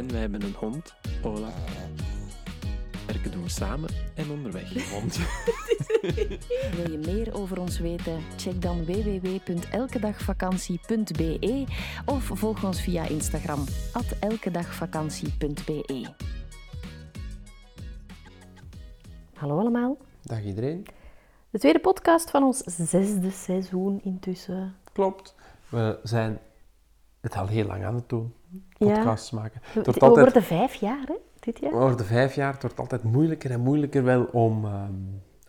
En wij hebben een hond, Olaf. Werken doen we samen en onderweg een hond. Wil je meer over ons weten? Check dan www.elkedagvakantie.be of volg ons via Instagram elkedagvakantie.be. Hallo allemaal. Dag iedereen. De tweede podcast van ons zesde seizoen intussen. Klopt. We zijn het al heel lang aan het doen. Ja. Podcasts maken. Het We wordt vijf jaar, hè, dit jaar. over de vijf jaar het wordt altijd moeilijker en moeilijker wel om ehm,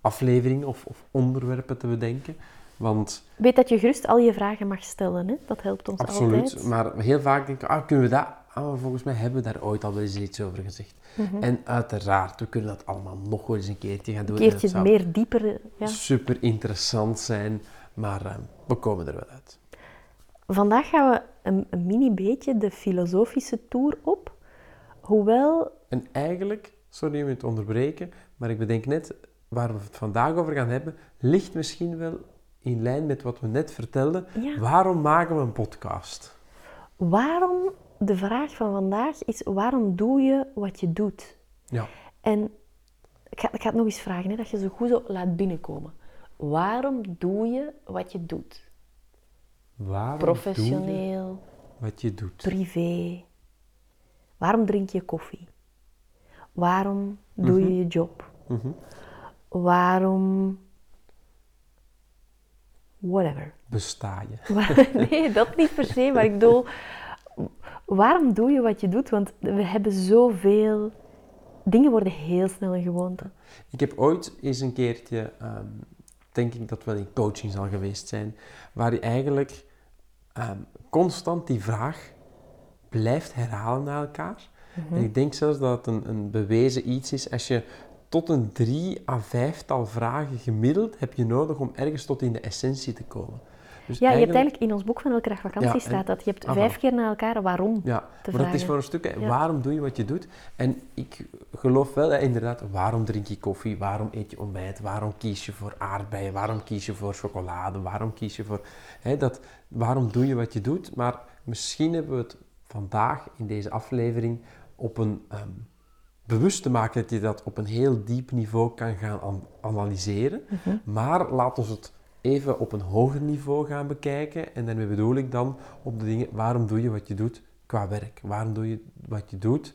afleveringen of, of onderwerpen te bedenken. Want Weet dat je gerust al je vragen mag stellen, hè? dat helpt ons absoluut, altijd. maar heel vaak denken we, ah, kunnen we dat? Ah, maar volgens mij hebben we daar ooit al wel eens iets over gezegd. Mhm. En uiteraard, we kunnen dat allemaal nog wel eens een keertje gaan doen. Een En keertje het meer dieper. Ja. super interessant zijn, maar ehm, we komen er wel uit. Vandaag gaan we een, een mini beetje de filosofische tour op. Hoewel, En eigenlijk, sorry om je te onderbreken, maar ik bedenk net, waar we het vandaag over gaan hebben, ligt misschien wel in lijn met wat we net vertelden. Ja. Waarom maken we een podcast? waarom, de vraag van vandaag is, waarom doe je wat je doet? Ja, En ik ga, ik ga het nog eens vragen, hè, dat je zo goed zo laat binnenkomen. Waarom doe je wat je doet? Waarom doe je Professioneel, wat je doet? privé. Waarom drink je koffie? Waarom doe je je job? Mhm. Waarom... Whatever. Besta je? Nee, dat niet per se, maar ik bedoel, waarom doe je wat je doet? Want we hebben zoveel, dingen worden heel snel een gewoonte. Ik heb ooit eens een keertje, ehm, denk ik dat wel in coaching zal geweest zijn, waar je eigenlijk ehm, constant die vraag blijft herhalen naar elkaar. En ik denk zelfs dat het een, een bewezen iets is. Als je tot een drie à vijftal vragen gemiddeld heb je nodig om ergens tot in de essentie te komen. Dus Ja, je hebt eigenlijk in ons boek van Elke Dag Vakantie Ja, staat dat je hebt Ah, vijf keer na elkaar waarom. Ja, te maar dat is voor een stuk, hè, waarom doe je wat je doet? En ik geloof wel, hè, inderdaad, waarom drink je koffie? Waarom eet je ontbijt? Waarom kies je voor aardbeien? Waarom kies je voor chocolade? Waarom kies je voor... Hè, dat, waarom doe je wat je doet? Maar misschien hebben we het vandaag in deze aflevering op een... ehm, bewust te maken dat je dat op een heel diep niveau kan gaan an- analyseren. Mhm. Maar laat ons het even op een hoger niveau gaan bekijken. En daarmee bedoel ik dan op de dingen, waarom doe je wat je doet qua werk? Waarom doe je wat je doet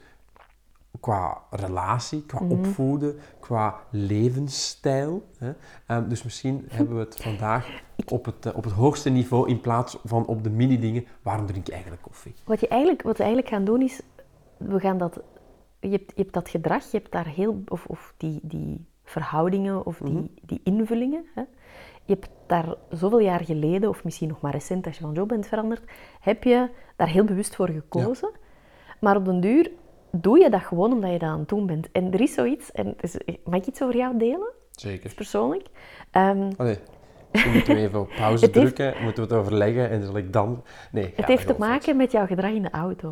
qua relatie, qua Mhm. opvoeden, qua levensstijl? Hè? Ehm, dus misschien hebben we het vandaag op het, eh, op het hoogste niveau in plaats van op de mini-dingen. Waarom drink je eigenlijk koffie? Wat, je eigenlijk, wat we eigenlijk gaan doen is, we gaan dat, je, hebt, je hebt dat gedrag, je hebt daar heel, of, of die, die verhoudingen of die, Mhm. die invullingen. Hè. Je hebt daar zoveel jaar geleden, of misschien nog maar recent als je van job bent veranderd, heb je daar heel bewust voor gekozen. Maar op den duur doe je dat gewoon omdat je dat aan het doen bent. En er is zoiets, en is- mag ik iets over jou delen, Zeker. persoonlijk? Ehm, Allee, misschien moeten we even op pauze heeft- drukken, moeten we het overleggen en zal ik dan... Nee, het heeft te maken met jouw gedrag in de auto.